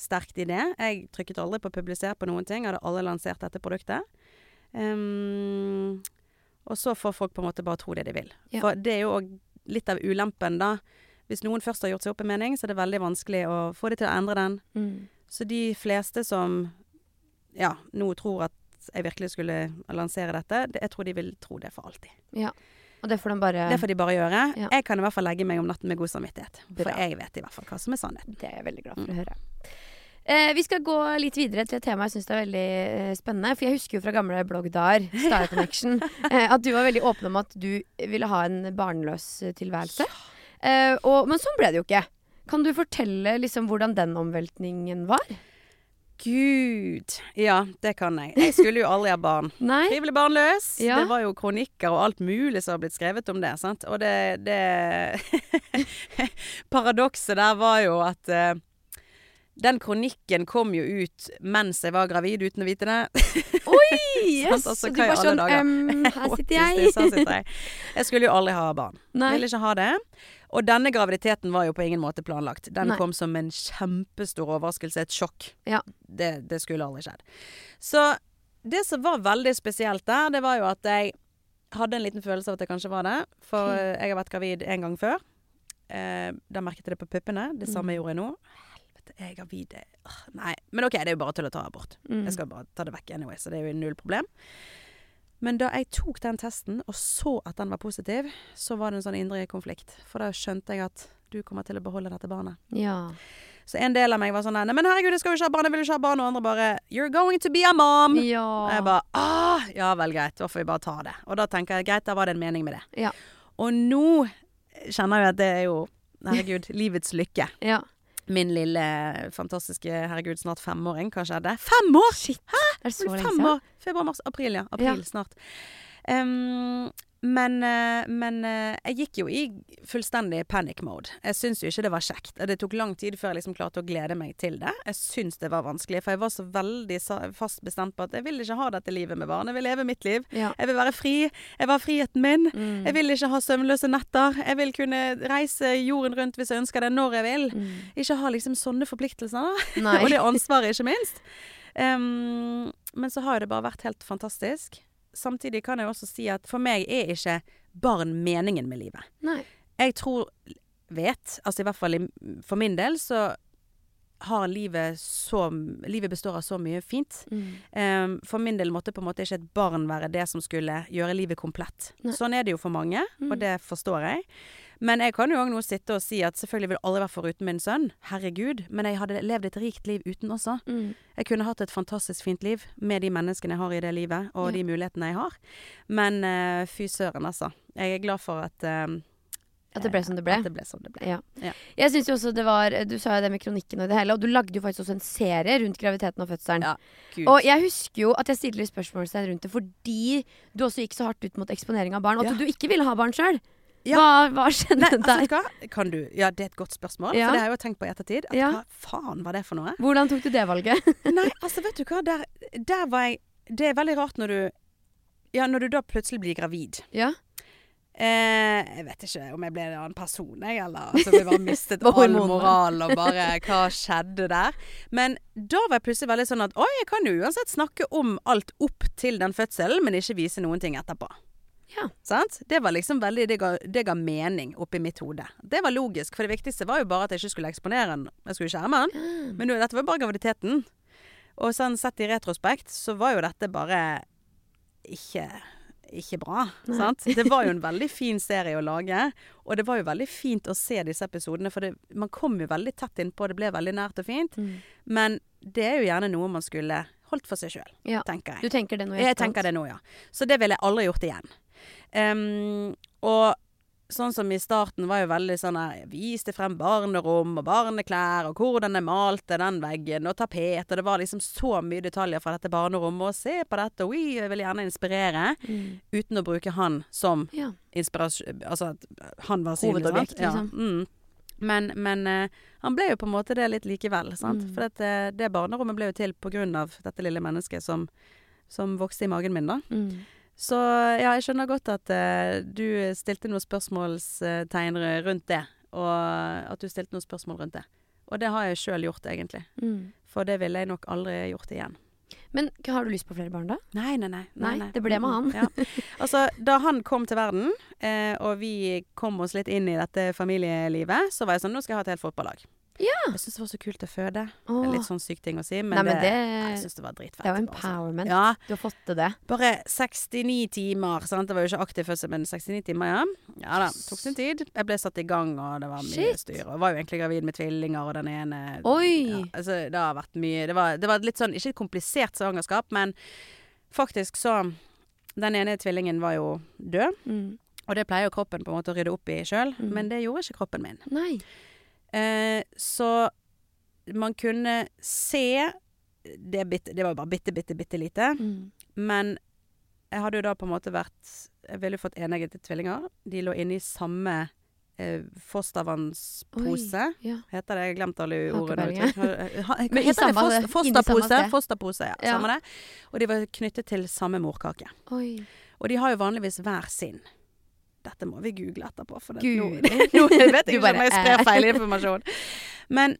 sterkt i det. Jeg trykket aldri på 'publiser' på noen ting. Jeg hadde aldri lansert dette produktet. Um, og så får folk på en måte bare tro det de vil. Ja. For det er jo òg litt av ulempen, da. Hvis noen først har gjort seg opp en mening, så er det veldig vanskelig å få dem til å endre den. Mm. Så de fleste som ja, nå tror at jeg virkelig skulle lansere dette, det, jeg tror de vil tro det for alltid. Ja. Og det får de bare Det får de bare gjøre. Ja. Jeg kan i hvert fall legge meg om natten med god samvittighet. For jeg vet i hvert fall hva som er sannheten. Det er jeg veldig glad for Mm. å høre. Eh, vi skal gå litt videre til et tema jeg syns er veldig eh, spennende. For jeg husker jo fra gamle bloggdager, Star Connection, eh, at du var veldig åpen om at du ville ha en barnløs eh, tilværelse. Eh, og, men sånn ble det jo ikke. Kan du fortelle liksom hvordan den omveltningen var? Gud! Ja, det kan jeg. Jeg skulle jo aldri ha barn. Nei? Frivillig barnløs. Ja. Det var jo kronikker og alt mulig som har blitt skrevet om det. sant? Og det, det Paradokset der var jo at uh, den kronikken kom jo ut mens jeg var gravid, uten å vite det. Oi! Yes! Altså, Så du bare sånn ehm, Her sitter jeg. Jeg. Jeg skulle jo aldri ha barn. Nei. Ville ikke ha det. Og denne graviditeten var jo på ingen måte planlagt. Den Nei. kom som en kjempestor overraskelse, et sjokk. Ja. Det, det skulle aldri skjedd. Så det som var veldig spesielt der, det var jo at jeg hadde en liten følelse av at det kanskje var det. For jeg har vært gravid en gang før. Eh, da merket jeg det på puppene. Det samme Mm. gjorde jeg nå. Helvete, jeg er gravid. Nei. Men OK, det er jo bare til å ta abort. Mm. Jeg skal bare ta det vekk anyway, så det er jo null problem. Men da jeg tok den testen og så at den var positiv, så var det en sånn indre konflikt. For da skjønte jeg at du kommer til å beholde dette barnet. Ja. Så en del av meg var sånn Nei, men herregud, jeg skal jo ikke ha barn, jeg vil ikke ha barn. Og andre bare You're going to be a mom. ja. Og jeg bare ah, Ja vel, greit. Da får vi bare ta det. Og da tenker jeg greit, da var det en mening med det. Ja. Og nå kjenner jeg at det er jo Herregud, livets lykke. ja. Min lille fantastiske, herregud, snart femåring. Hva skjedde? Fem år! Shit. Er det så lenge siden? Februar, mars, april, ja. April Ja. snart. Em, men eh, men eh, jeg gikk jo i fullstendig panic mode. Jeg syns jo ikke det var kjekt. Det tok lang tid før jeg liksom klarte å glede meg til det. Jeg syns det var vanskelig, for jeg var så veldig fast bestemt på at jeg vil ikke ha dette livet med barn. Jeg vil leve mitt liv. Ja. Jeg vil være fri. Jeg var friheten min. Mm. Jeg vil ikke ha søvnløse netter. Jeg vil kunne reise jorden rundt hvis jeg ønsker det, når jeg vil. Mm. Ikke ha liksom sånne forpliktelser, og det ansvaret, ikke minst. Um, men så har det bare vært helt fantastisk. Samtidig kan jeg også si at for meg er ikke barn meningen med livet. Nei. Jeg tror, vet, altså i hvert fall for min del, så har livet så Livet består av så mye fint. Mm. Um, for min del måtte på en måte ikke et barn være det som skulle gjøre livet komplett. Nei. Sånn er det jo for mange, Mm. og det forstår jeg. Men jeg kan jo òg nå sitte og si at selvfølgelig vil aldri være foruten min sønn. Herregud. Men jeg hadde levd et rikt liv uten også. Mm. Jeg kunne hatt et fantastisk fint liv med de menneskene jeg har i det livet, og Ja. de mulighetene jeg har. Men uh, fy søren, altså. Jeg er glad for at uh, At det ble som det ble. At det ble som det ble. Ja. Ja. Jeg synes jo også det var Du sa jo det med kronikken og det hele, og du lagde jo faktisk også en serie rundt graviditeten og fødselen. Ja, Gud. Og jeg husker jo at jeg stilte spørsmålstegn rundt det fordi du også gikk så hardt ut mot eksponering av barn, og at Ja. du ikke ville ha barn sjøl. Ja. Hva, hva skjedde Nei, altså, der? Kan du Ja, det er et godt spørsmål, Ja. for det har jeg jo tenkt på i ettertid. At Ja. Hva faen var det for noe? Hvordan tok du det valget? Nei, altså, vet du hva. Der, der var jeg Det er veldig rart når du Ja, når du da plutselig blir gravid. ja. Eh, jeg vet ikke om jeg ble en annen person, jeg, eller altså, vi bare mistet all moral og bare Hva skjedde der? Men da var jeg plutselig veldig sånn at Oi, jeg kan jo uansett snakke om alt opp til den fødselen, men ikke vise noen ting etterpå. Ja. Sant? Det var liksom veldig Det ga, det ga mening oppi mitt hode. Det var logisk, for det viktigste var jo bare at jeg ikke skulle eksponere den. Jeg skulle skjerme den. Men nå, dette var jo bare graviditeten. Og sånn sett i retrospekt så var jo dette bare ikke ikke bra. Sant? Det var jo en veldig fin serie å lage. Og det var jo veldig fint å se disse episodene, for det, man kom jo veldig tett innpå. Det ble veldig nært og fint. Mm. Men det er jo gjerne noe man skulle holdt for seg sjøl, ja. tenker Du jeg. tenker det nå i Jeg tenker det nå, ja. Så det ville jeg aldri gjort igjen. Og sånn som i starten var jo veldig sånn her Viste frem barnerom og barneklær og hvordan jeg malte den veggen og tapet, og det var liksom så mye detaljer fra dette barnerommet, og se på dette, og jeg vil gjerne inspirere, uten å bruke han som Ja. inspirasjon Altså at han var synlig, Hovedobjekt, Liksom. Ja. Mm. Men, men uh, han ble jo på en måte det litt likevel, sant. Mm. For dette, det barnerommet ble jo til på grunn av dette lille mennesket som, som vokste i magen min, da. Så ja, jeg skjønner godt at eh, du stilte noen spørsmålstegn rundt det. Og at du stilte noen spørsmål rundt det. Og det har jeg sjøl gjort, egentlig. Mm. For det ville jeg nok aldri gjort igjen. Men har du lyst på flere barn, da? Nei, nei, nei. Nei, det ble med mm, Ja. Altså, da han kom til verden, eh, og vi kom oss litt inn i dette familielivet, så var jeg sånn Nå skal jeg ha et helt fotballag. Ja. Jeg syns det var så kult å føde. Det Åh. er litt sånn syk ting å si, men, Nei, men det, det- jeg syns det var dritfett. Det er jo sånn. empowerment. Ja. Du har fått til det. Bare 69 timer, sant. Det var jo ikke aktiv fødsel, men 69 timer, ja. Ja da. Tok sin tid. Jeg ble satt i gang, og det var mye Shit. styr. Og var jo egentlig gravid med tvillinger, og den ene Oi! Ja, altså, det har vært mye Det var, det var litt sånn, ikke komplisert svangerskap, men faktisk så Den ene tvillingen var jo død, Mm. og det pleier jo kroppen på en måte å rydde opp i sjøl, Mm. men det gjorde ikke kroppen min. Nei. Eh, så man kunne se det, bitte, det var jo bare bitte, bitte, bitte lite. Mm. Men jeg hadde jo da på en måte vært Jeg ville jo fått eneggete tvillinger. De lå inne i samme eh, fostervannspose. Ja. Heter det? Jeg har glemt alle ordene. Hva heter det? Foster, Fos- Fosterpose? Fosterpose, ja. Ja. Samme det. Og de var knyttet til samme morkake. Oi. Og de har jo vanligvis hver sin. Dette må vi google etterpå. For det, nå, nå vet jeg ikke om jeg sprer eh. feil informasjon. Men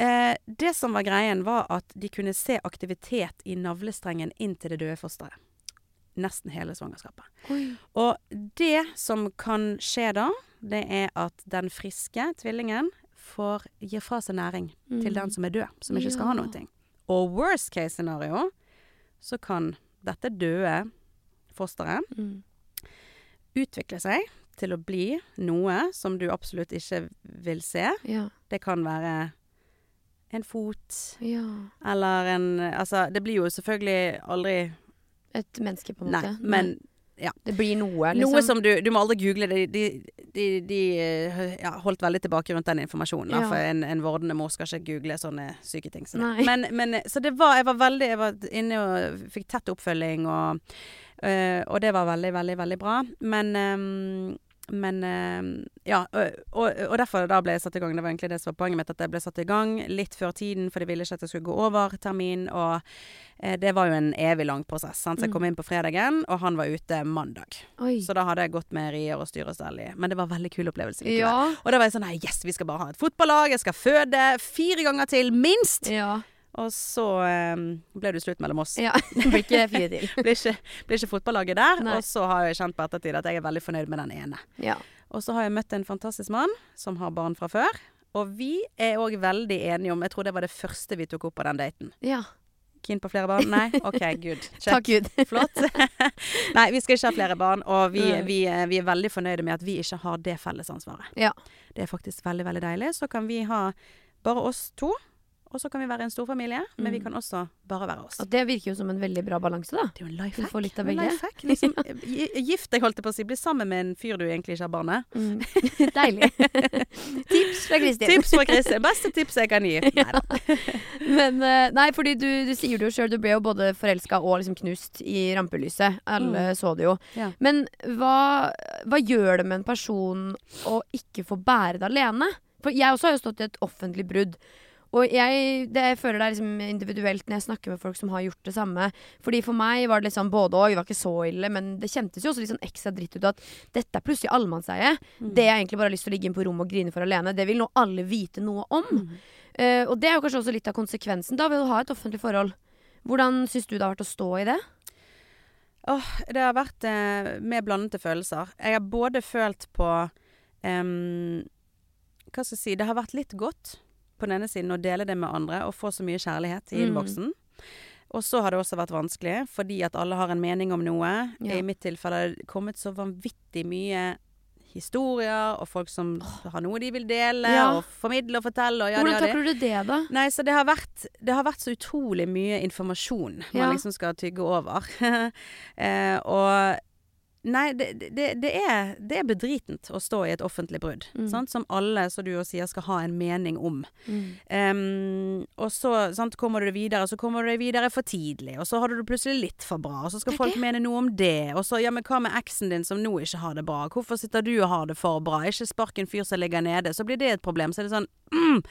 eh, det som var greien, var at de kunne se aktivitet i navlestrengen inn til det døde fosteret. Nesten hele svangerskapet. Oi. Og det som kan skje da, det er at den friske tvillingen får, gi fra seg næring til den som er død, som ikke skal ha Mm. Noen ting. Og worst case scenario, så kan dette døde fosteret Mm. Utvikle seg til å bli noe som du absolutt ikke vil se. Ja. Det kan være en fot, ja. eller en Altså, det blir jo selvfølgelig aldri Et menneske, på en måte. Nei, måte. Men Det blir noe, liksom. Noe som du Du må aldri google det. De, de, de eh, ja, holdt veldig tilbake rundt den informasjonen. Ja. For en, en vordende mor skal ikke google sånne syke ting. Sånn. Men, men så det var Jeg var veldig Jeg var inne og fikk tett oppfølging, og, øh, og det var veldig, veldig, veldig bra. Men ehm, men ehm, ja, og, og, og derfor da ble jeg satt i gang. Det var egentlig det som var poenget mitt, at jeg ble satt i gang litt før tiden, for de ville ikke at jeg skulle gå over termin. Og eh, det var jo en evig lang prosess. Sant? Så jeg kom inn på fredagen, og han var ute mandag. Oi. Så da hadde jeg gått med rier og styre og stell i. Men det var en veldig kul opplevelse. Ja. Og da var jeg sånn Nei, yes, vi skal bare ha et fotballag. Jeg skal føde fire ganger til, minst! Ja. Og så eh, ble det slutt mellom oss. ja. Det blir ikke fire til. Ble ikke, ble ikke fotballaget der. Nei. Og så har jeg kjent på ettertid at jeg er veldig fornøyd med den ene. Ja. Og så har jeg møtt en fantastisk mann som har barn fra før. Og vi er òg veldig enige om Jeg tror det var det første vi tok opp på den daten. ja. Keen på flere barn? Nei? OK, good. Takk Gud. Flott. Nei, vi skal ikke ha flere barn, og vi, vi, eh, vi er veldig fornøyde med at vi ikke har det fellesansvaret. Ja. Det er faktisk veldig, veldig deilig. Så kan vi ha bare oss to, og så kan vi være en storfamilie, men vi Mm. kan også bare være oss. Og det virker jo som en veldig bra balanse, da. Det er jo en life Du hack. får litt av begge. life hack, Liksom, gift deg, holdt jeg på å si. Bli sammen med en fyr du egentlig ikke har barn med. Mm. Deilig. Tips fra Kristin. Tips fra Kristin. Beste tips jeg kan gi. Neida. Men eh, nei, fordi du, du sier det jo sjøl, du ble jo både forelska og liksom knust i rampelyset. Alle så det jo. Ja. Men hva, hva gjør det med en person å ikke få bære det alene? For jeg også har jo stått i et offentlig brudd. Og jeg, det, jeg føler det er liksom individuelt når jeg snakker med folk som har gjort det samme. Fordi For meg var det liksom både og, det var ikke så ille, men det kjentes jo også litt sånn ekstra dritt ut at dette er plutselig allemannseie. Det jeg egentlig bare har lyst til å ligge inn på rommet og grine for alene, det vil nå alle vite noe om. Eh, og det er jo kanskje også litt av konsekvensen da ved å ha et offentlig forhold. Hvordan syns du det har vært å stå i det? Åh, det har vært eh, med blandede følelser. Jeg har både følt på um, Hva skal jeg si Det har vært litt godt på den ene siden å dele det med andre og få så mye kjærlighet i Mm. innboksen. Og så har det også vært vanskelig, fordi at alle har en mening om noe. Ja. I mitt tilfelle har det kommet så vanvittig mye historier, og folk som har noe de vil dele, Ja. og formidle og fortelle. Og ja, Hvordan takler du det, da? Nei, så det har vært, det har vært så utrolig mye informasjon Ja. man liksom skal tygge over. eh, og Nei, det, det, det, er, det er bedritent å stå i et offentlig brudd. Mm. Sant? Som alle, som du jo sier, skal ha en mening om. Mm. Um, og så sant, kommer du deg videre, så kommer du deg videre for tidlig. Og så har du det plutselig litt for bra, og så skal folk mene noe om det. Og så, ja, men hva med eksen din som nå ikke har det bra? Hvorfor sitter du og har det for bra? Ikke spark en fyr som ligger nede. Så blir det et problem. Så er det sånn mm,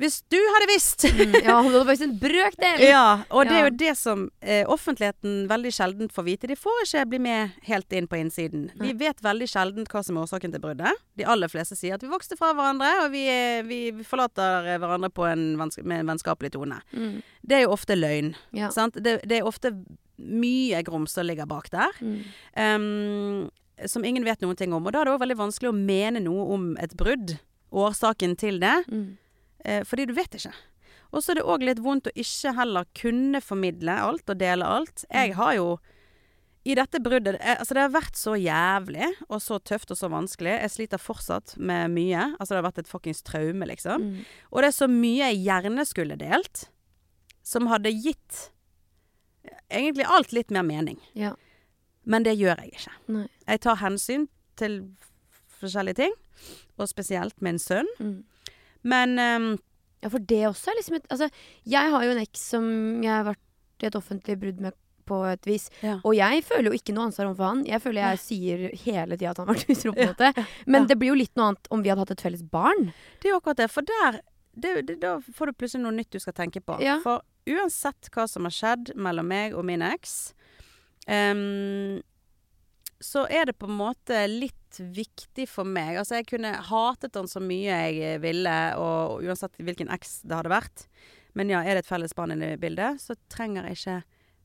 Hvis du hadde visst! Mm. Ja, hun hadde faktisk en brøkdel. Ja, og det er jo det som eh, offentligheten veldig sjelden får vite. De får ikke bli med helt inn på innsiden. Nei. Vi vet veldig sjelden hva som er årsaken til bruddet. De aller fleste sier at vi vokste fra hverandre, og vi, eh, vi forlater hverandre på en med en vennskapelig tone. Mm. Det er jo ofte løgn. Ja. Sant? Det, det er ofte mye grums som ligger bak der. Mm. Um, som ingen vet noen ting om. Og da er det òg veldig vanskelig å mene noe om et brudd. Årsaken til det. Mm. Eh, fordi du vet ikke. Og så er det òg litt vondt å ikke heller kunne formidle alt og dele alt. Jeg har jo i dette bruddet eh, Altså, det har vært så jævlig og så tøft og så vanskelig. Jeg sliter fortsatt med mye. Altså, det har vært et fuckings traume, liksom. Mm. Og det er så mye jeg gjerne skulle delt, som hadde gitt egentlig alt litt mer mening. Ja. Men det gjør jeg ikke. Nei. Jeg tar hensyn til forskjellige ting, og spesielt min sønn. Mm. Men um, Ja, for det også er liksom et Altså, jeg har jo en eks som jeg har vært i et offentlig brudd med på et vis. Ja. Og jeg føler jo ikke noe ansvar overfor han. Jeg føler jeg sier hele tida at han har vært utro, på en Ja, måte. Men ja. det blir jo litt noe annet om vi hadde hatt et felles barn. Det er jo akkurat det. For der det, det, Da får du plutselig noe nytt du skal tenke på. Ja. For uansett hva som har skjedd mellom meg og min eks, um, så er det på en måte litt viktig for meg. Altså, jeg kunne hatet han så mye jeg ville, og, og uansett hvilken eks det hadde vært. Men ja, er det et felles barn i bildet, så trenger ikke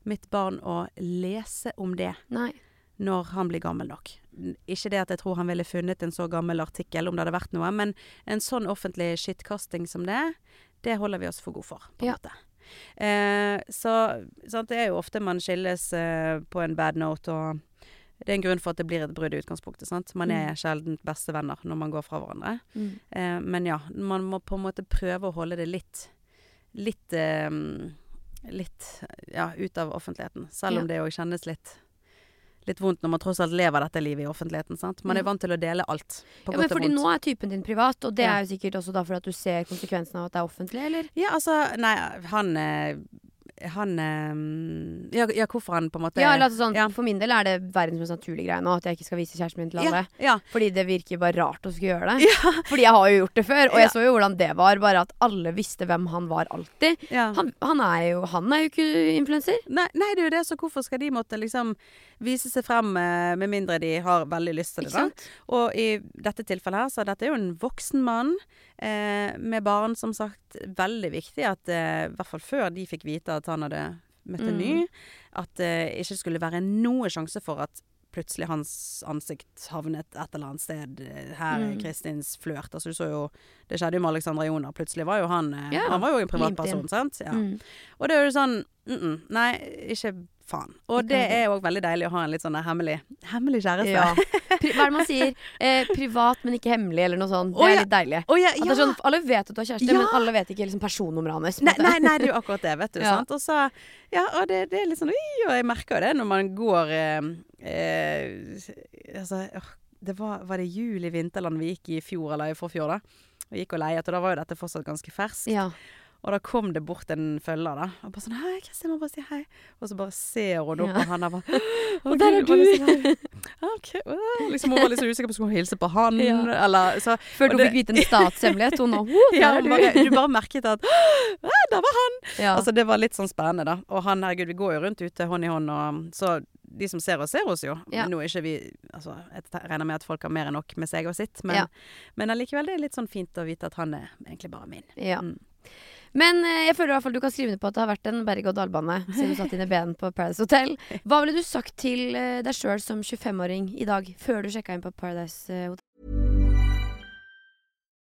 mitt barn å lese om det Nei. når han blir gammel nok. Ikke det at jeg tror han ville funnet en så gammel artikkel om det hadde vært noe, men en sånn offentlig skittkasting som det, det holder vi oss for god for, på en Ja. måte. Eh, så sant, det er jo ofte man skilles eh, på en bad note, og det er en grunn for at det blir et brudd i utgangspunktet. Sant? Man er sjelden bestevenner når man går fra hverandre. Mm. Eh, men ja, man må på en måte prøve å holde det litt Litt eh, Litt ja, ut av offentligheten. Selv Ja. om det òg kjennes litt Litt vondt når man tross alt lever dette livet i offentligheten. Sant? Man er vant til å dele alt. På Ja, men fordi nå er typen din privat, og det Ja. er jo sikkert også da fordi at du ser konsekvensen av at det er offentlig, eller? Ja, altså Nei, han eh, Han eh, ja, ja, hvorfor han på en måte Ja, eller altså sånn, ja. For min del er det verdens mest naturlige greie nå at jeg ikke skal vise kjæresten min til alle. Ja. Fordi det virker bare rart å skulle gjøre det. Fordi jeg har jo gjort det før, og jeg så jo hvordan det var. Bare at alle visste hvem han var alltid. Han, han, er, jo, han er jo ikke influenser. Nei, nei, det er jo det, så hvorfor skal de måtte liksom vise seg frem eh, med mindre de har veldig lyst til det? Sant? Og i dette tilfellet her, så dette er jo en voksen mann eh, med barn, som sagt. Veldig viktig at, eh, i hvert fall før de fikk vite at han hadde møtt en Mm. ny, at det ikke skulle være noe sjanse for at plutselig hans ansikt havnet et eller annet sted. eh, Her er Mm. Kristins flørt. Altså, du så jo Det skjedde jo med Alexandra Joner. Plutselig var jo han eh, Ja, Han var jo en privatperson, sant? Ja. Mm. Og det er jo sånn mm -mm, Nei, ikke faen. Og det er òg veldig deilig å ha en litt sånn hemmelig Hemmelig kjæreste. Ja. Hva er det man sier? Eh, privat, men ikke hemmelig, eller noe sånt. Det er litt deilig. Oh, ja, ja. sånn, alle vet at du har kjæreste, men alle vet ikke liksom personnummeret hans. Nei, nei, nei, det er jo akkurat det, vet du. Sant? Og så Ja, og det, det er litt sånn og jeg merker jo det når man går eh, eh, Altså, det var, var det jul i Vinterland vi gikk i fjor, eller i forfjor, da? Vi gikk og leiet, og da var jo dette fortsatt ganske ferskt. Ja. Og da kom det bort en følger, da. Og bare sånn 'Hei, Kristin, må bare si hei.' Og så bare ser hun opp Ja. på han og bare Og der er sånn du! Okay, OK. øh. Liksom hun var litt så usikker på om hun skulle hilse på han, Ja. eller så Før hun det- fikk vite en statshemmelighet. Hun nå «Ho, der ja, er du! bare, du bare merket at «Å, Der var han! Ja. Altså, det var litt sånn spennende, da. Og han, herregud, vi går jo rundt ute hånd i hånd, og så de som ser oss, ser oss jo. Ja. Nå er ikke vi Altså, jeg regner med at folk har mer enn nok med seg og sitt, men, Ja. men allikevel det er litt sånn fint å vite at han er egentlig bare min. Ja. Mm. Men eh, jeg føler i hvert fall du kan skrive ned på at det har vært en berg-og-dal-bane siden du satte dine ben på Paradise Hotel. Hva ville du sagt til eh, deg sjøl som 25-åring i dag, før du sjekka inn på Paradise eh, Hotel?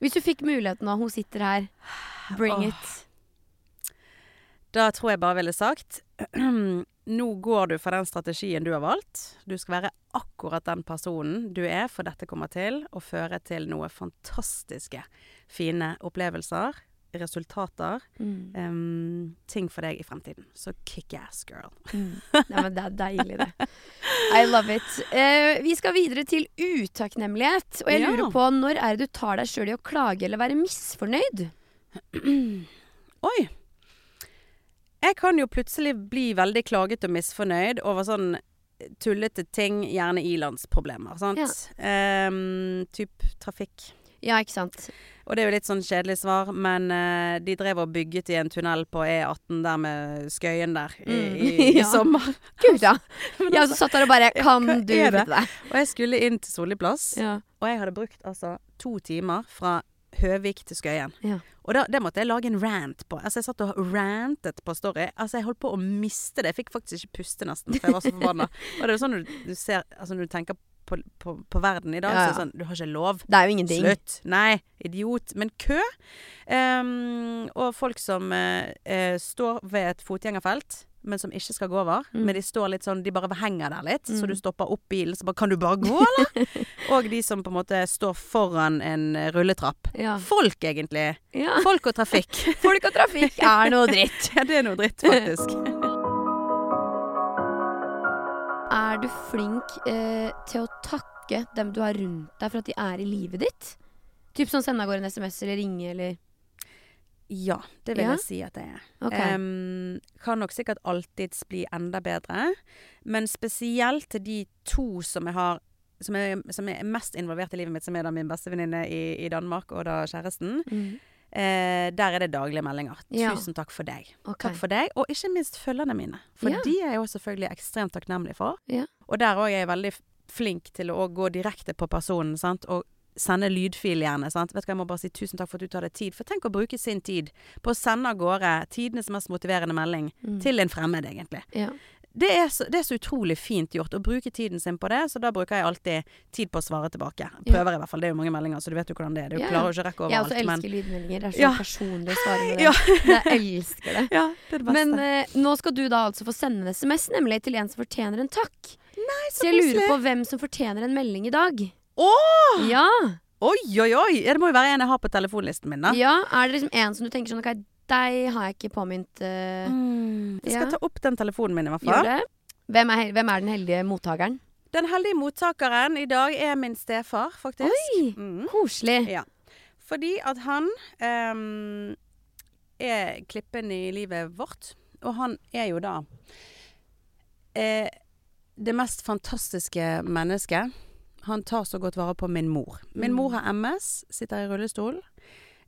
Hvis du fikk muligheten nå, hun sitter her. Bring oh. it. Da tror jeg bare ville sagt Nå går du for den strategien du har valgt. Du skal være akkurat den personen du er, for dette kommer til å føre til noe fantastiske, fine opplevelser, resultater, Mm. um, ting for deg i fremtiden. Så kick ass, girl. Nei, men det er deilig, det. I love it. Uh, vi skal videre til utakknemlighet. Og jeg Ja. lurer på, når er det du tar deg sjøl i å klage eller være misfornøyd? Oi! Jeg kan jo plutselig bli veldig klaget og misfornøyd over sånn tullete ting, gjerne ilandsproblemer, sant. Em, typ trafikk. Ja, ikke sant. Og det er jo litt sånn kjedelig svar, men uh, de drev og bygget i en tunnel på E18 der med Skøyen der i, Mm. i, i Ja. sommer. Gud, da. Jeg også satt der og bare Kan ja, du det? flytte? Og jeg skulle inn til Solli plass, Ja. og jeg hadde brukt altså to timer fra Høvik til Skøyen. Ja. Og da, det måtte jeg lage en rant på. Altså Jeg satt og rantet på Story. Altså Jeg holdt på å miste det. Jeg fikk faktisk ikke puste nesten, for jeg var så forbanna. og det er jo sånn du, du ser Altså når du tenker på, på, på verden i dag, Ja, så er det sånn Du har ikke lov. Det er jo ingenting. Slutt. Nei, idiot. Men kø. Um, og folk som uh, står ved et fotgjengerfelt, men som ikke skal gå over. Mm. Men de står litt sånn De bare henger der litt, så Mm. du stopper opp bilen, så bare Kan du bare gå, eller? og de som på en måte står foran en eh, rulletrapp. Ja. Folk, egentlig. ja. Folk og trafikk. Folk og trafikk er noe dritt. ja, det er noe dritt, faktisk. Er du flink eh, til å takke dem du har rundt deg for at de er i livet ditt? Typ sånn sende av gårde en SMS eller ringe eller Ja, det vil Ja? jeg si at det er. Okay. Um, kan nok sikkert alltids bli enda bedre. Men spesielt til de to som jeg har som er, som er mest involvert i livet mitt, som er da min bestevenninne i, i Danmark og da kjæresten. Eh, der er det daglige meldinger. Ja. Tusen takk for deg. Okay. Takk for deg, og ikke minst følgerne mine. For Ja. de er jeg jo selvfølgelig ekstremt takknemlig for. Ja. Og der òg er jeg veldig flink til å gå direkte på personen, sant. Og sende lydfil gjerne. Sant? Vet du hva, Jeg må bare si tusen takk for at du tar deg tid. For tenk å bruke sin tid på å sende av gårde tidenes mest motiverende melding Mm. til en fremmed, egentlig. Ja. Det er, så, det er så utrolig fint gjort å bruke tiden sin på det, så da bruker jeg alltid tid på å svare tilbake. Ja. Prøver i hvert fall. Det er jo mange meldinger, så du vet jo hvordan det er. Du Ja, ja. klarer jo ikke å rekke Jeg også elsker men lydmeldinger. Det er så Ja. personlig å svare med det. Ja. Jeg elsker det. ja, det er det beste. Men eh, nå skal du da altså få sende en SMS, nemlig til en som fortjener en takk. Nei, Så så jeg lurer på hvem som fortjener en melding i dag. Åh! Ja. Oi, oi, oi! Det må jo være en jeg har på telefonlisten min, da. ja. Er det liksom en som du tenker sånn Ok, deg har jeg ikke påminnet uh, Mm, jeg skal Ja. ta opp den telefonen min, i hvert fall. Hvem er, hvem er den heldige mottakeren? Den heldige mottakeren i dag er min stefar, faktisk. Oi! Mm. Koselig. Ja. Fordi at han um, er klippen i livet vårt. Og han er jo da eh, det mest fantastiske mennesket. Han tar så godt vare på min mor. Min Mm. mor har MS, sitter i rullestol.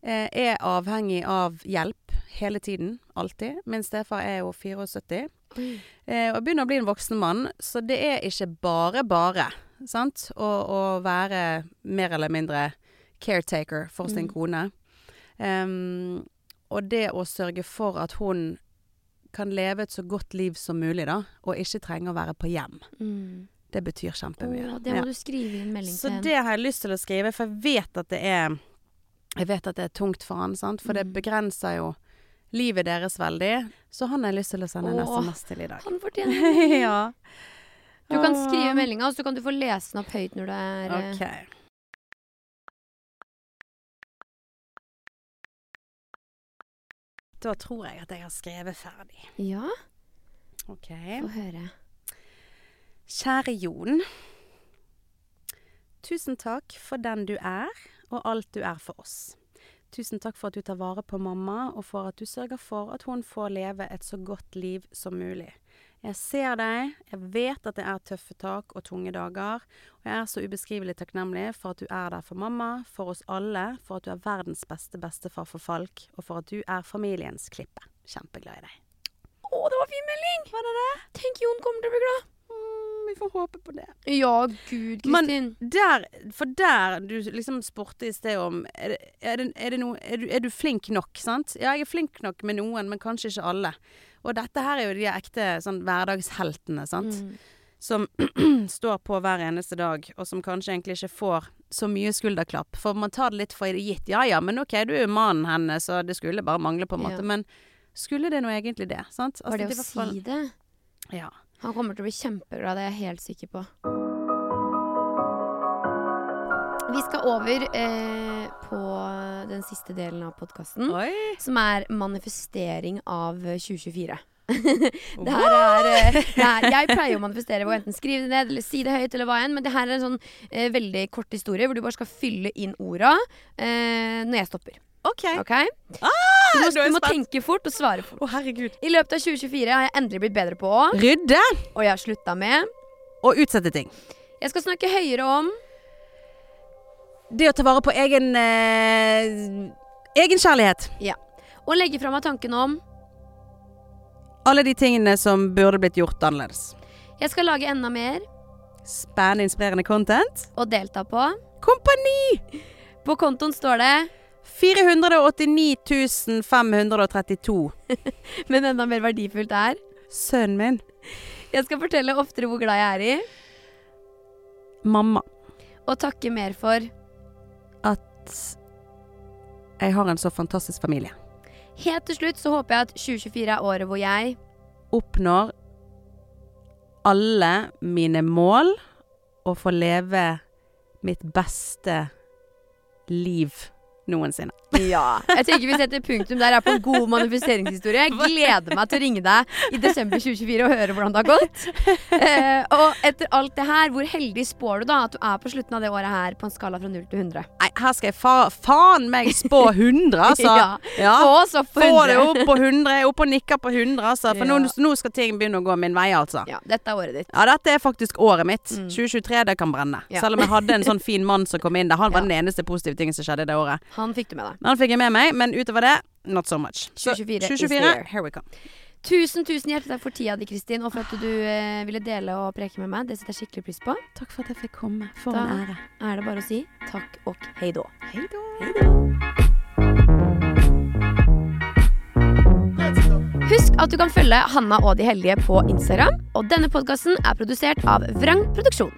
Eh, er avhengig av hjelp hele tiden. Alltid. Min stefar er jo 74. Oi. Eh, og begynner å bli en voksen mann, så det er ikke bare bare sant? Å, å være mer eller mindre caretaker for sin Mm. kone. Um, og det å sørge for at hun kan leve et så godt liv som mulig, da, og ikke trenge å være på hjem. Mm. Det betyr kjempemye. Å, det må Ja. du skrive i en melding Så til en. det har jeg lyst til å skrive, for jeg vet at det er Jeg vet at det er tungt for han, sant? for det Mm. begrenser jo livet deres veldig. Så han har jeg lyst til å sende en SMS til i dag. Han fortjener det. ja. Du kan skrive meldinga, så kan du få lese den opp høyt når du er okay. Ok. Da tror jeg at jeg har skrevet ferdig. Ja, Ok. få høre. Kjære Jon. Tusen takk for den du er, og alt du er for oss. Tusen takk for at du tar vare på mamma, og for at du sørger for at hun får leve et så godt liv som mulig. Jeg ser deg, jeg vet at det er tøffe tak og tunge dager, og jeg er så ubeskrivelig takknemlig for at du er der for mamma, for oss alle, for at du er verdens beste bestefar for Falk, og for at du er familiens klippe. Kjempeglad i deg. Å, det var fin melding! Var det det? Tenk, Jon kommer til å bli glad. Vi får håpe på det. Ja, gud, Men- Kristin. Der, for der du liksom spurte i sted om Er, det, er, det, er, det noe, er, du, er du flink nok, sant? Ja, jeg er flink nok med noen, men kanskje ikke alle. Og dette her er jo de ekte sånn hverdagsheltene, sant? Mm. Som står på hver eneste dag, og som kanskje egentlig ikke får så mye skulderklapp. For man tar det litt for gitt. Ja ja, men OK, du er jo mannen hennes, så det skulle bare mangle, på en måte. Ja. Men skulle det nå egentlig det? Sant? Var det i å si det? Ja. Han kommer til å bli kjempebra, det er jeg helt sikker på. Vi skal over eh, på den siste delen av podkasten, som er manifestering av 2024. det her er, eh, det her, Jeg pleier å manifestere ved å enten skrive det ned eller si det høyt, eller hva enn, men det her er en sånn eh, veldig kort historie hvor du bare skal fylle inn orda eh, når jeg stopper. OK. okay? Ah, Du må, du må tenke fort og svare fort. Oh, herregud. I løpet av 2024 har jeg endelig blitt bedre på å Rydde Og jeg har slutta med og utsette ting. Jeg skal snakke høyere om Det å ta vare på egen eh, Egenkjærlighet. Og legge fra meg tanken om Alle de tingene som burde blitt gjort annerledes. Jeg skal lage enda mer Spennende, inspirerende content. og delta på. Kompani! På kontoen står det 489 532. Men enda mer verdifullt er Sønnen min. Jeg skal fortelle oftere hvor glad jeg er i, Mamma. og takke mer for At jeg har en så fantastisk familie. Helt til slutt så håper jeg at 2024 er året hvor jeg Oppnår alle mine mål og får leve mitt beste liv noensinne. Ja. Jeg tenker vi setter punktum der. Er på en god manifesteringshistorie. Jeg gleder meg til å ringe deg i desember 2024 og høre hvordan det har gått. Eh, og etter alt det her, hvor heldig spår du da at du er på slutten av det året her på en skala fra 0 til 100? Nei, her skal jeg fa faen meg spå 100, altså. Ja. Få oss opp på Få det opp på 100. Jeg er oppe og nikker på 100, altså. For Ja. nå, nå skal ting begynne å gå min vei, altså. Ja, dette er året ditt. Ja, dette er faktisk året mitt. Mm. 2023, det kan brenne. Ja. Selv om jeg hadde en sånn fin mann som kom inn der. Han var den eneste positive tingen som skjedde det året. Han fikk du med deg. Han fikk jeg med meg, men utover det, not so much. Så 2024 is the 2024, year. here we come. Tusen, tusen hjertelig takk for tida di, Kristin, og for at du eh, ville dele og preke med meg. Det setter jeg skikkelig pris på. Takk for at jeg fikk komme. For Da- en ære. Er det bare å si takk og hei då. Hei da. Husk at du kan følge Hanna og de heldige på Instagram. Og denne podkasten er produsert av Vrang Produksjon.